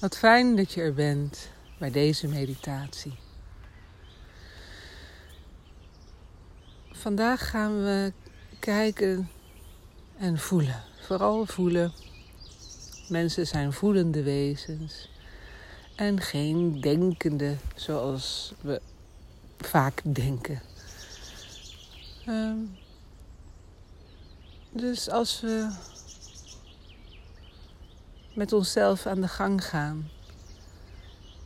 Wat fijn dat je er bent bij deze meditatie. Vandaag gaan we kijken en voelen. Vooral voelen. Mensen zijn voelende wezens en geen denkende zoals we vaak denken. Um, dus als we met onszelf aan de gang gaan,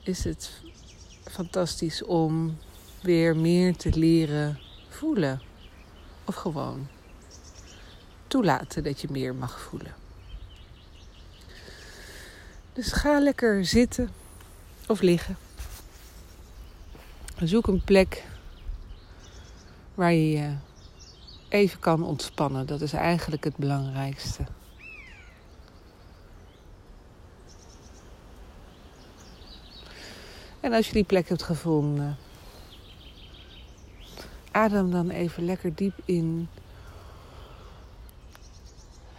is het fantastisch om weer meer te leren voelen. Of gewoon toelaten dat je meer mag voelen. Dus ga lekker zitten of liggen. Zoek een plek waar je je even kan ontspannen. Dat is eigenlijk het belangrijkste. En als je die plek hebt gevonden, adem dan even lekker diep in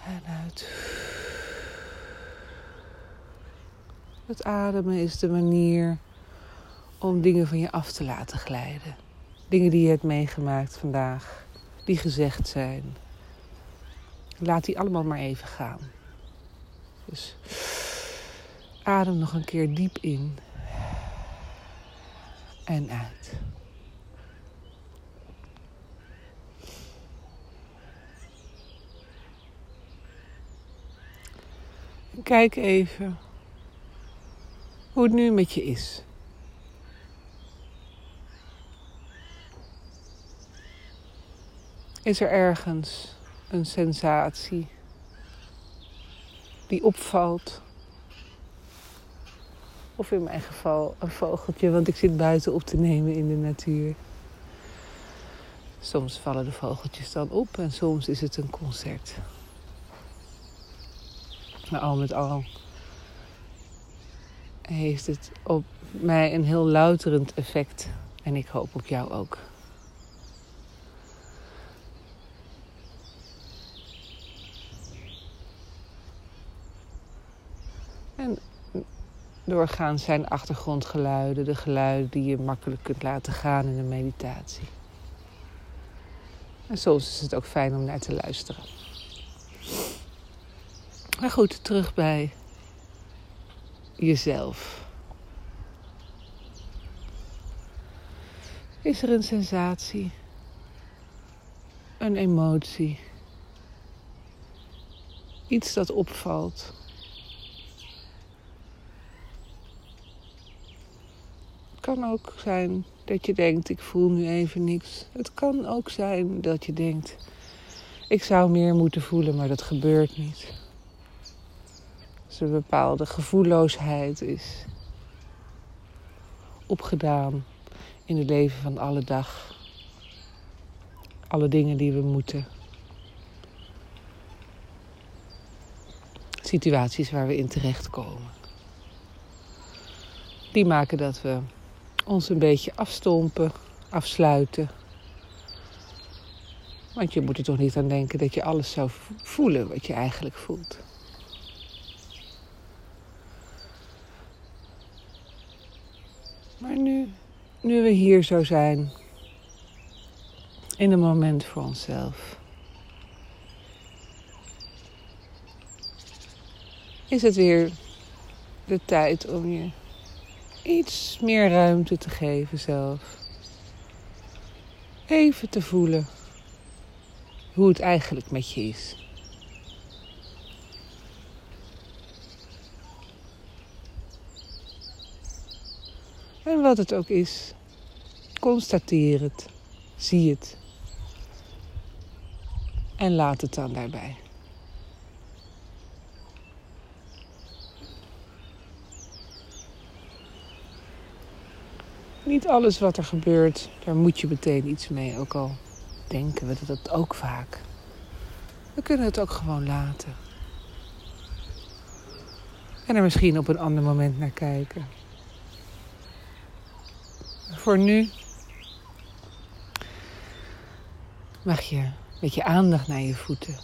en uit. Het ademen is de manier om dingen van je af te laten glijden. Dingen die je hebt meegemaakt vandaag, die gezegd zijn. Laat die allemaal maar even gaan. Dus adem nog een keer diep in en uit. Kijk even hoe het nu met je is. Is er ergens een sensatie die opvalt? Of in mijn geval een vogeltje, want ik zit buiten op te nemen in de natuur. Soms vallen de vogeltjes dan op en soms is het een concert. Maar al met al heeft het op mij een heel louterend effect. En ik hoop op jou ook. En doorgaans zijn achtergrondgeluiden de geluiden die je makkelijk kunt laten gaan in een meditatie. En soms is het ook fijn om naar te luisteren. Maar goed, terug bij jezelf. Is er een sensatie, een emotie, iets dat opvalt? Kan ook zijn dat je denkt, ik voel nu even niks. Het kan ook zijn dat je denkt, ik zou meer moeten voelen, maar dat gebeurt niet een bepaalde gevoelloosheid is opgedaan in het leven van alle dag. Alle dingen die we moeten. Situaties waar we in terechtkomen. Die maken dat we ons een beetje afstompen, afsluiten. Want je moet er toch niet aan denken dat je alles zou voelen wat je eigenlijk voelt. Maar nu, nu we hier zo zijn, in een moment voor onszelf, is het weer de tijd om je iets meer ruimte te geven zelf. Even te voelen hoe het eigenlijk met je is. En wat het ook is, constateer het, zie het en laat het dan daarbij. Niet alles wat er gebeurt, daar moet je meteen iets mee, ook al denken we dat ook vaak. We kunnen het ook gewoon laten. En er misschien op een ander moment naar kijken voor nu mag je met je aandacht naar je voeten.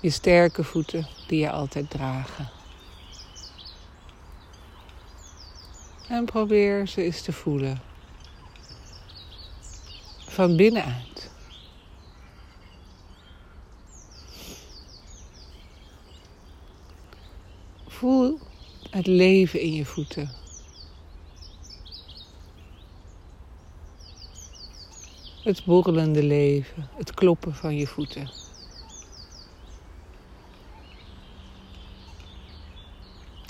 Je sterke voeten die je altijd dragen. En probeer ze eens te voelen. Van binnenuit. Voel het leven in je voeten. Het borrelende leven, het kloppen van je voeten.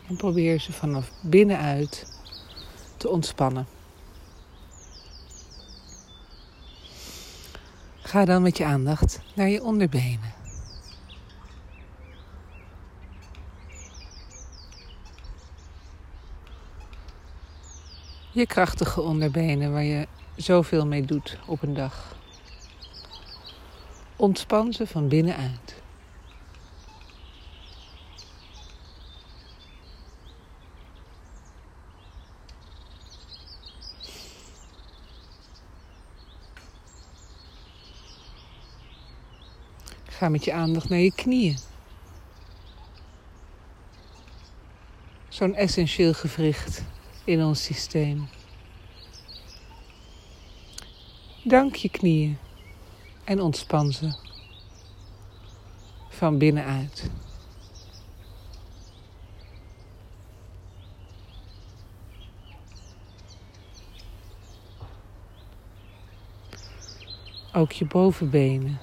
En probeer ze vanaf binnenuit ontspannen. Ga dan met je aandacht naar je onderbenen. Je krachtige onderbenen waar je zoveel mee doet op een dag. Ontspan ze van binnenuit. Ga met je aandacht naar je knieën. Zo'n essentieel gewricht in ons systeem. Dank je knieën en ontspan ze van binnenuit. Ook je bovenbenen.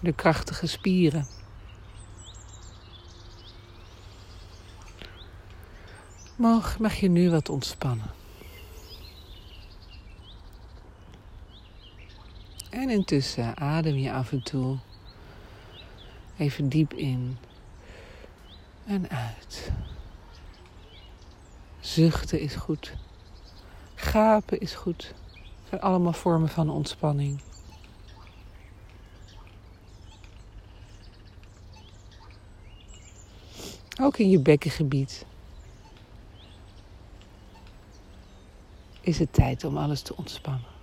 De krachtige spieren. Mag, mag je nu wat ontspannen. En intussen adem je af en toe even diep in en uit. Zuchten is goed. Gapen is goed. Het zijn allemaal vormen van ontspanning. Ook in je bekkengebied. is het tijd om alles te ontspannen.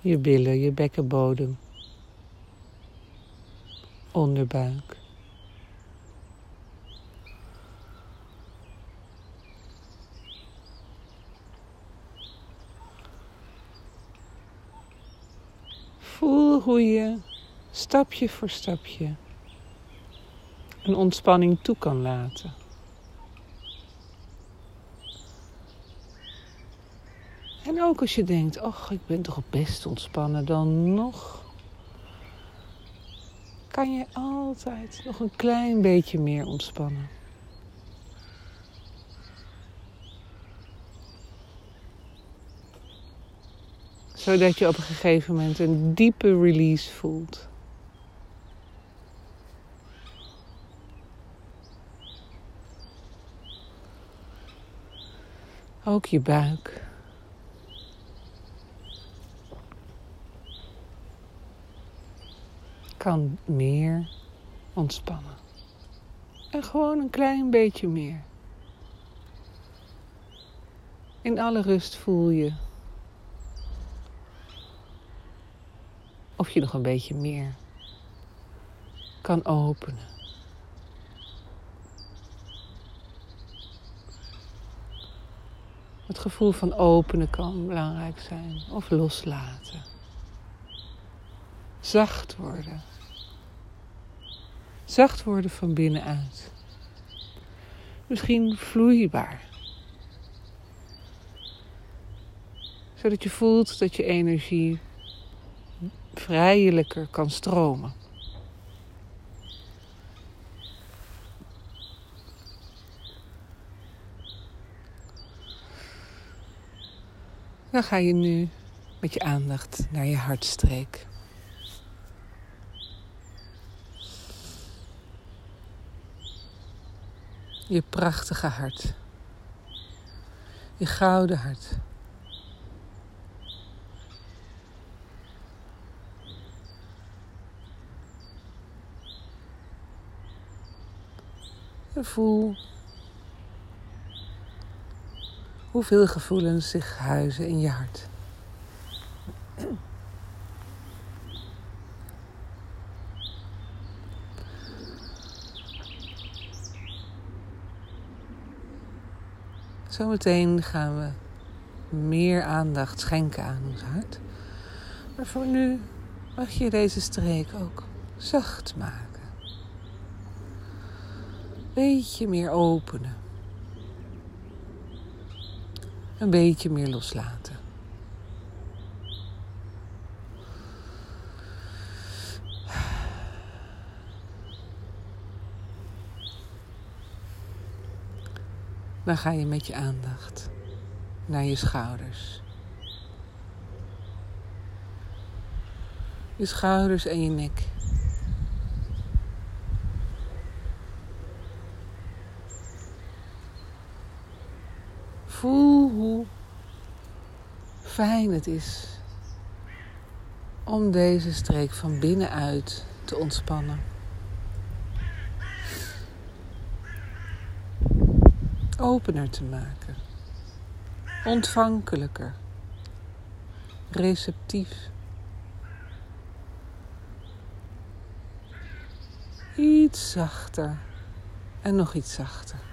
Je billen, je bekkenbodem, onderbuik. Hoe je stapje voor stapje een ontspanning toe kan laten. En ook als je denkt, ach, ik ben toch best ontspannen, dan nog kan je altijd nog een klein beetje meer ontspannen. Zodat je op een gegeven moment een diepe release voelt. Ook je buik. Kan meer ontspannen. En gewoon een klein beetje meer. In alle rust voel je of je nog een beetje meer kan openen. Het gevoel van openen kan belangrijk zijn. Of loslaten. Zacht worden. Zacht worden van binnenuit. Misschien vloeibaar. Zodat je voelt dat je energie vrijelijker kan stromen. Dan ga je nu met je aandacht naar je hartstreek. Je prachtige hart. Je gouden hart. Voel hoeveel gevoelens zich huizen in je hart. Zometeen gaan we meer aandacht schenken aan ons hart. Maar voor nu mag je deze streek ook zacht maken. Beetje meer openen. Een beetje meer loslaten. Dan ga je met je aandacht naar je schouders. Je schouders en je nek. Voel hoe fijn het is om deze streek van binnenuit te ontspannen. Opener te maken. Ontvankelijker. Receptief. Iets zachter en nog iets zachter.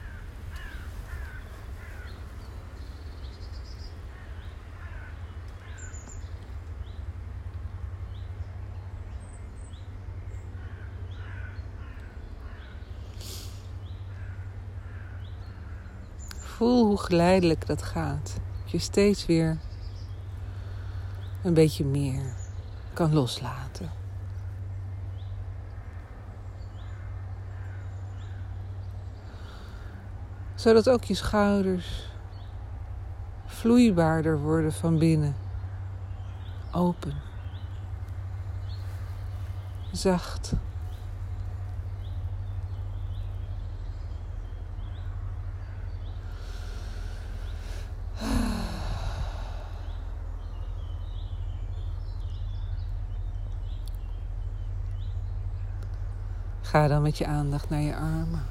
Voel hoe geleidelijk dat gaat. Dat je steeds weer een beetje meer kan loslaten. Zodat ook je schouders vloeibaarder worden van binnen. Open. Zacht. Ga dan met je aandacht naar je armen.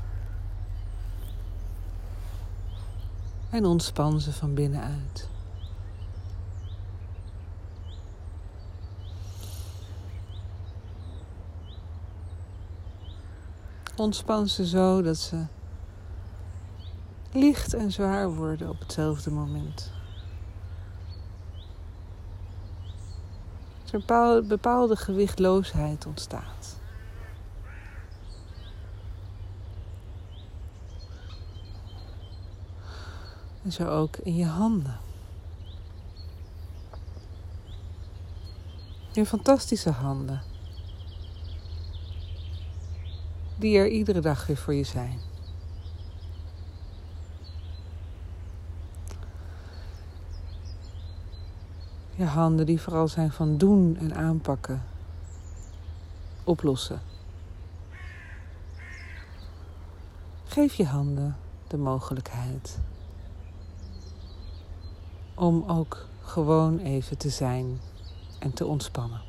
En ontspan ze van binnenuit. Ontspan ze zo dat ze licht en zwaar worden op hetzelfde moment. Dat er bepaalde gewichtloosheid ontstaat. En zo ook in je handen. Je fantastische handen. Die er iedere dag weer voor je zijn. Je handen die vooral zijn van doen en aanpakken. Oplossen. Geef je handen de mogelijkheid om ook gewoon even te zijn en te ontspannen.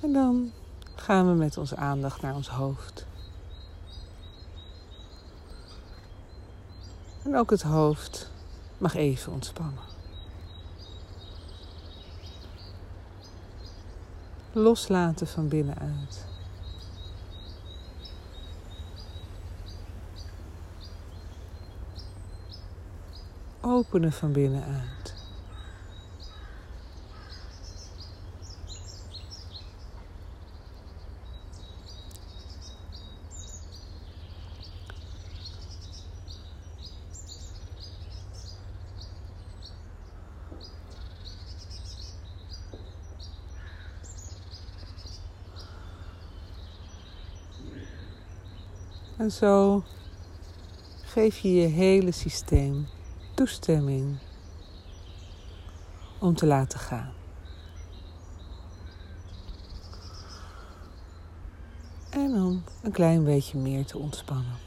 En dan gaan we met onze aandacht naar ons hoofd. En ook het hoofd mag even ontspannen. Loslaten van binnenuit. Openen van binnenuit. En zo geef je je hele systeem toestemming om te laten gaan. En om een klein beetje meer te ontspannen.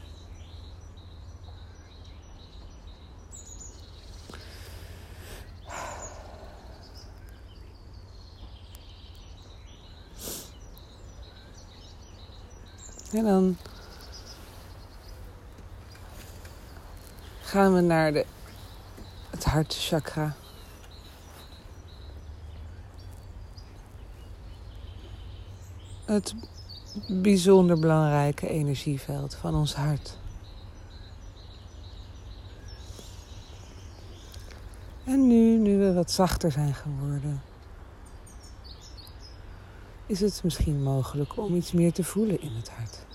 En dan gaan we naar de, het hartchakra. Het bijzonder belangrijke energieveld van ons hart. En nu, nu we wat zachter zijn geworden, is het misschien mogelijk om iets meer te voelen in het hart.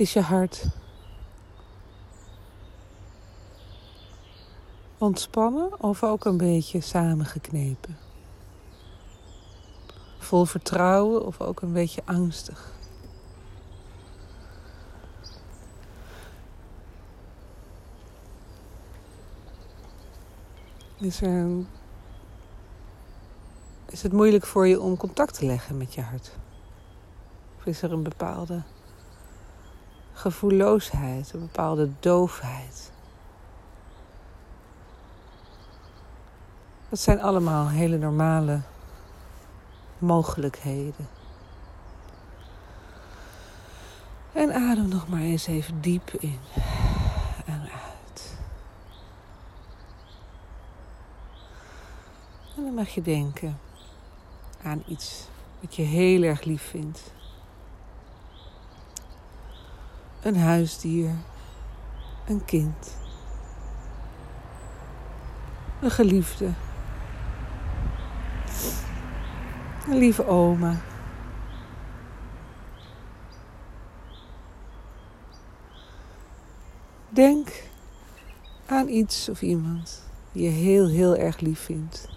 Is je hart ontspannen of ook een beetje samengeknepen? Vol vertrouwen of ook een beetje angstig? Is, er is het moeilijk voor je om contact te leggen met je hart? Of is er een bepaalde gevoelloosheid, een bepaalde doofheid? Dat zijn allemaal hele normale mogelijkheden. En adem nog maar eens even diep in en uit. En dan mag je denken aan iets wat je heel erg lief vindt. Een huisdier, een kind, een geliefde. Een lieve oma. Denk aan iets of iemand die je heel, heel erg lief vindt.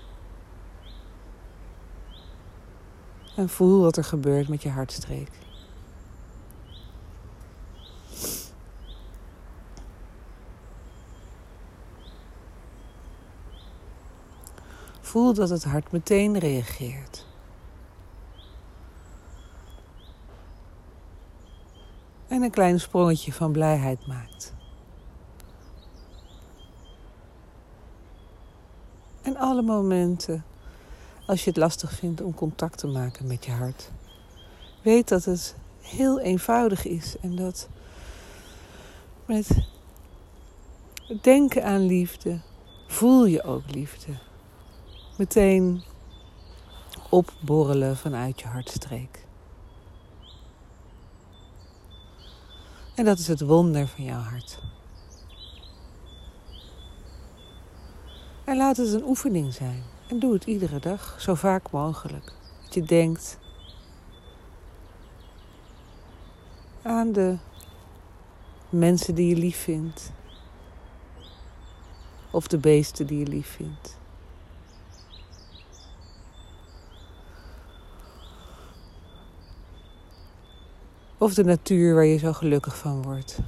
En voel wat er gebeurt met je hartstreek. Voel dat het hart meteen reageert. en een klein sprongetje van blijheid maakt. En alle momenten als je het lastig vindt om contact te maken met je hart. Weet dat het heel eenvoudig is en dat met denken aan liefde voel je ook liefde. Meteen opborrelen vanuit je hartstreek. En dat is het wonder van jouw hart. En laat het een oefening zijn. En doe het iedere dag, zo vaak mogelijk. Dat je denkt aan de mensen die je lief vindt. Of de beesten die je lief vindt. Of de natuur waar je zo gelukkig van wordt.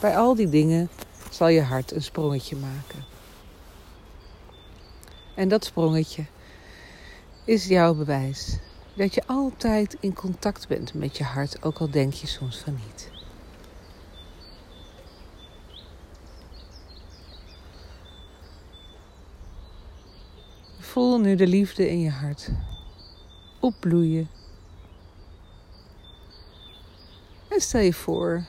Bij al die dingen zal je hart een sprongetje maken. En dat sprongetje is jouw bewijs dat je altijd in contact bent met je hart, ook al denk je soms van niet. Voel nu de liefde in je hart opbloeien Stel je voor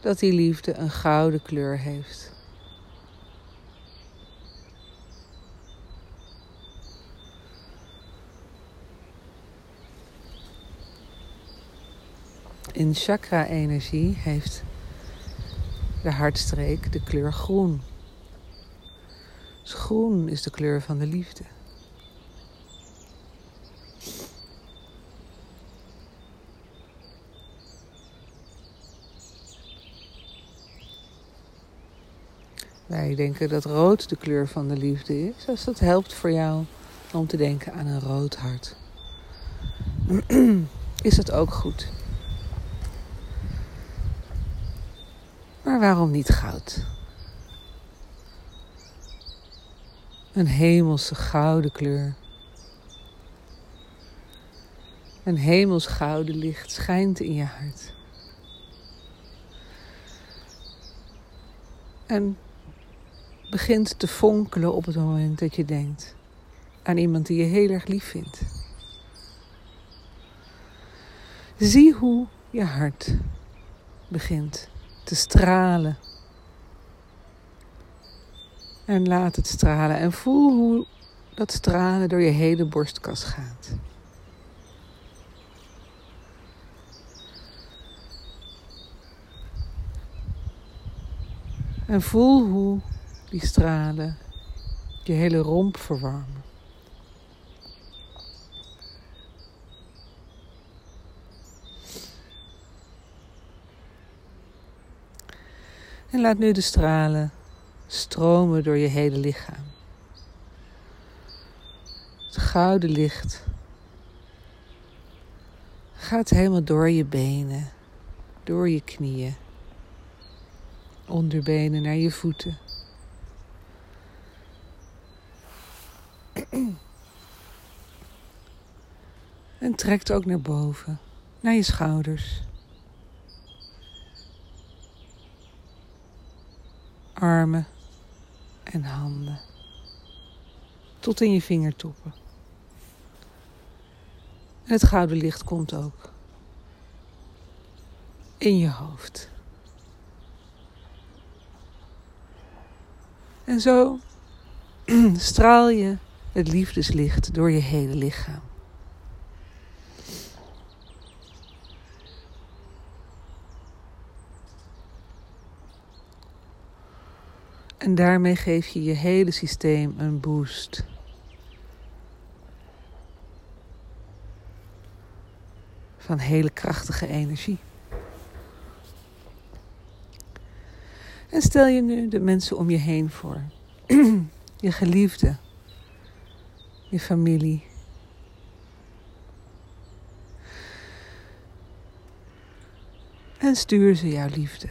dat die liefde een gouden kleur heeft. In chakra-energie heeft de hartstreek de kleur groen. Dus groen is de kleur van de liefde. Nou, Wij denken dat rood de kleur van de liefde is. Als dat helpt voor jou om te denken aan een rood hart. Is dat ook goed? Maar waarom niet goud? Een hemelse gouden kleur. Een hemels gouden licht schijnt in je hart. En begint te fonkelen op het moment dat je denkt aan iemand die je heel erg lief vindt. Zie hoe je hart begint te stralen. En laat het stralen en voel hoe dat stralen door je hele borstkas gaat. En voel hoe die stralen je hele romp verwarmen. En laat nu de stralen stromen door je hele lichaam. Het gouden licht gaat helemaal door je benen, door je knieën, onderbenen naar je voeten. En trekt ook naar boven, naar je schouders. Armen en handen. Tot in je vingertoppen. En het gouden licht komt ook in je hoofd. En zo straal je het liefdeslicht door je hele lichaam. En daarmee geef je je hele systeem een boost. Van hele krachtige energie. En stel je nu de mensen om je heen voor. je geliefde. Je familie. En stuur ze jouw liefde.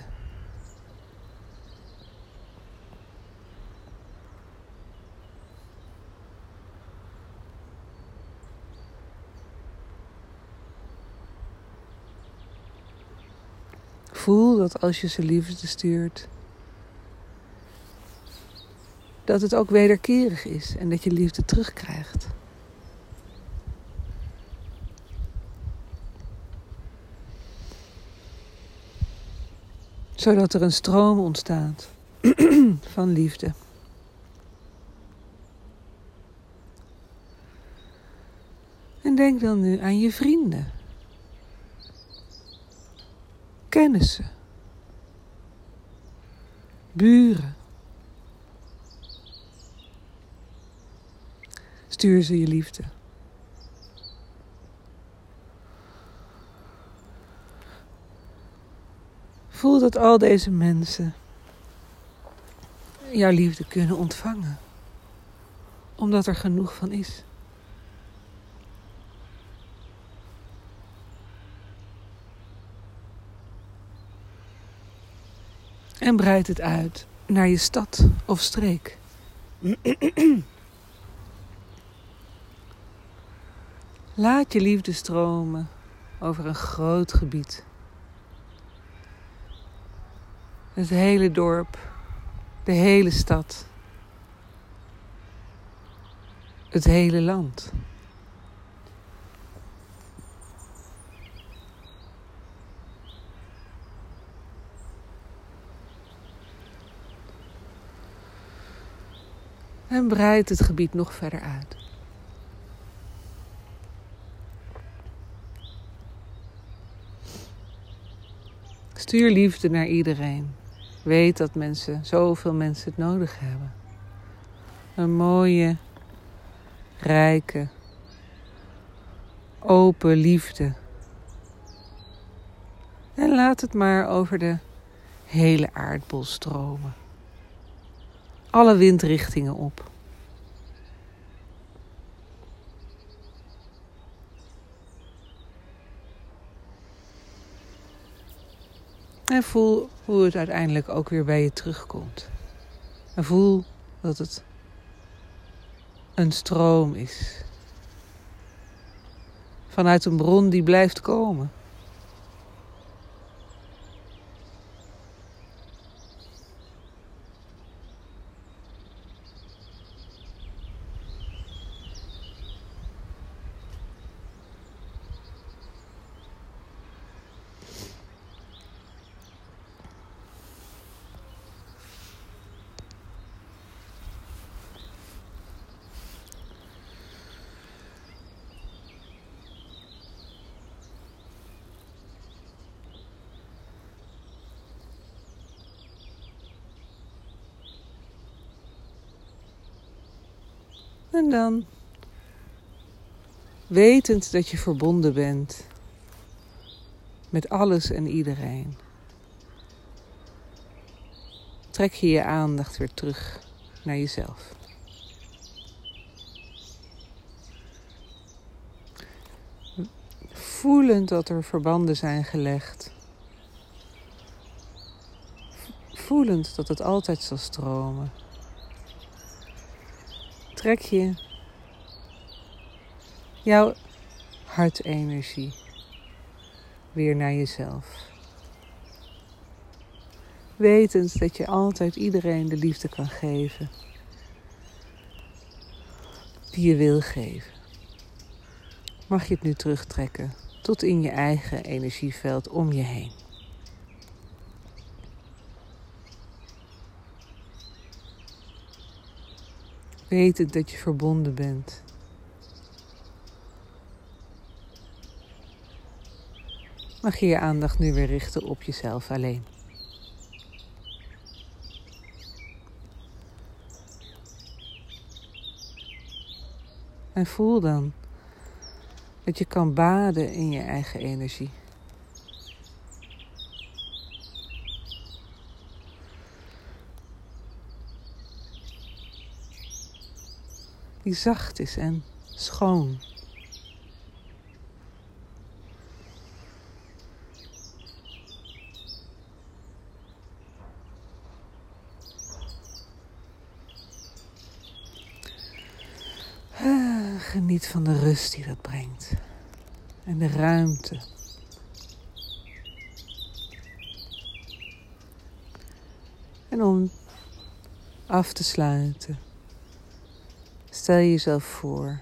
Voel dat als je ze liefde stuurt, dat het ook wederkerig is en dat je liefde terugkrijgt. Zodat er een stroom ontstaat van liefde. En denk dan nu aan je vrienden. Kennissen. Buren. Stuur ze je liefde. Voel dat al deze mensen jouw liefde kunnen ontvangen, omdat er genoeg van is. En breid het uit naar je stad of streek. Laat je liefde stromen over een groot gebied. Het hele dorp, de hele stad, het hele land. En breid het gebied nog verder uit. Stuur liefde naar iedereen. Weet dat mensen, zoveel mensen het nodig hebben. Een mooie, rijke, open liefde. En laat het maar over de hele aardbol stromen. Alle windrichtingen op. En voel hoe het uiteindelijk ook weer bij je terugkomt. En voel dat het een stroom is. Vanuit een bron die blijft komen. En dan, wetend dat je verbonden bent met alles en iedereen, trek je je aandacht weer terug naar jezelf. Voelend dat er verbanden zijn gelegd. Voelend dat het altijd zal stromen. Trek je jouw hartenergie weer naar jezelf. Wetend dat je altijd iedereen de liefde kan geven die je wil geven. Mag je het nu terugtrekken tot in je eigen energieveld om je heen. Wetend dat je verbonden bent. Mag je je aandacht nu weer richten op jezelf alleen. En voel dan dat je kan baden in je eigen energie. Die zacht is en schoon. Geniet van de rust die dat brengt. En de ruimte. En om af te sluiten, stel je jezelf voor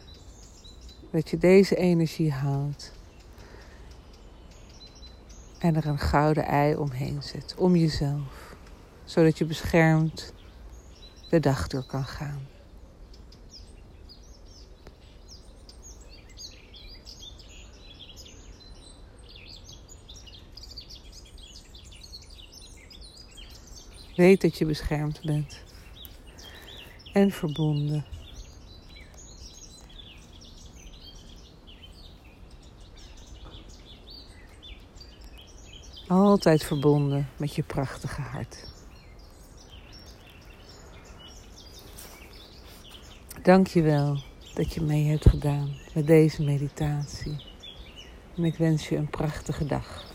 dat je deze energie houdt en er een gouden ei omheen zet, om jezelf, zodat je beschermd de dag door kan gaan. Weet dat je beschermd bent. En verbonden. Altijd verbonden met je prachtige hart. Dank je wel dat je mee hebt gedaan met deze meditatie. En ik wens je een prachtige dag.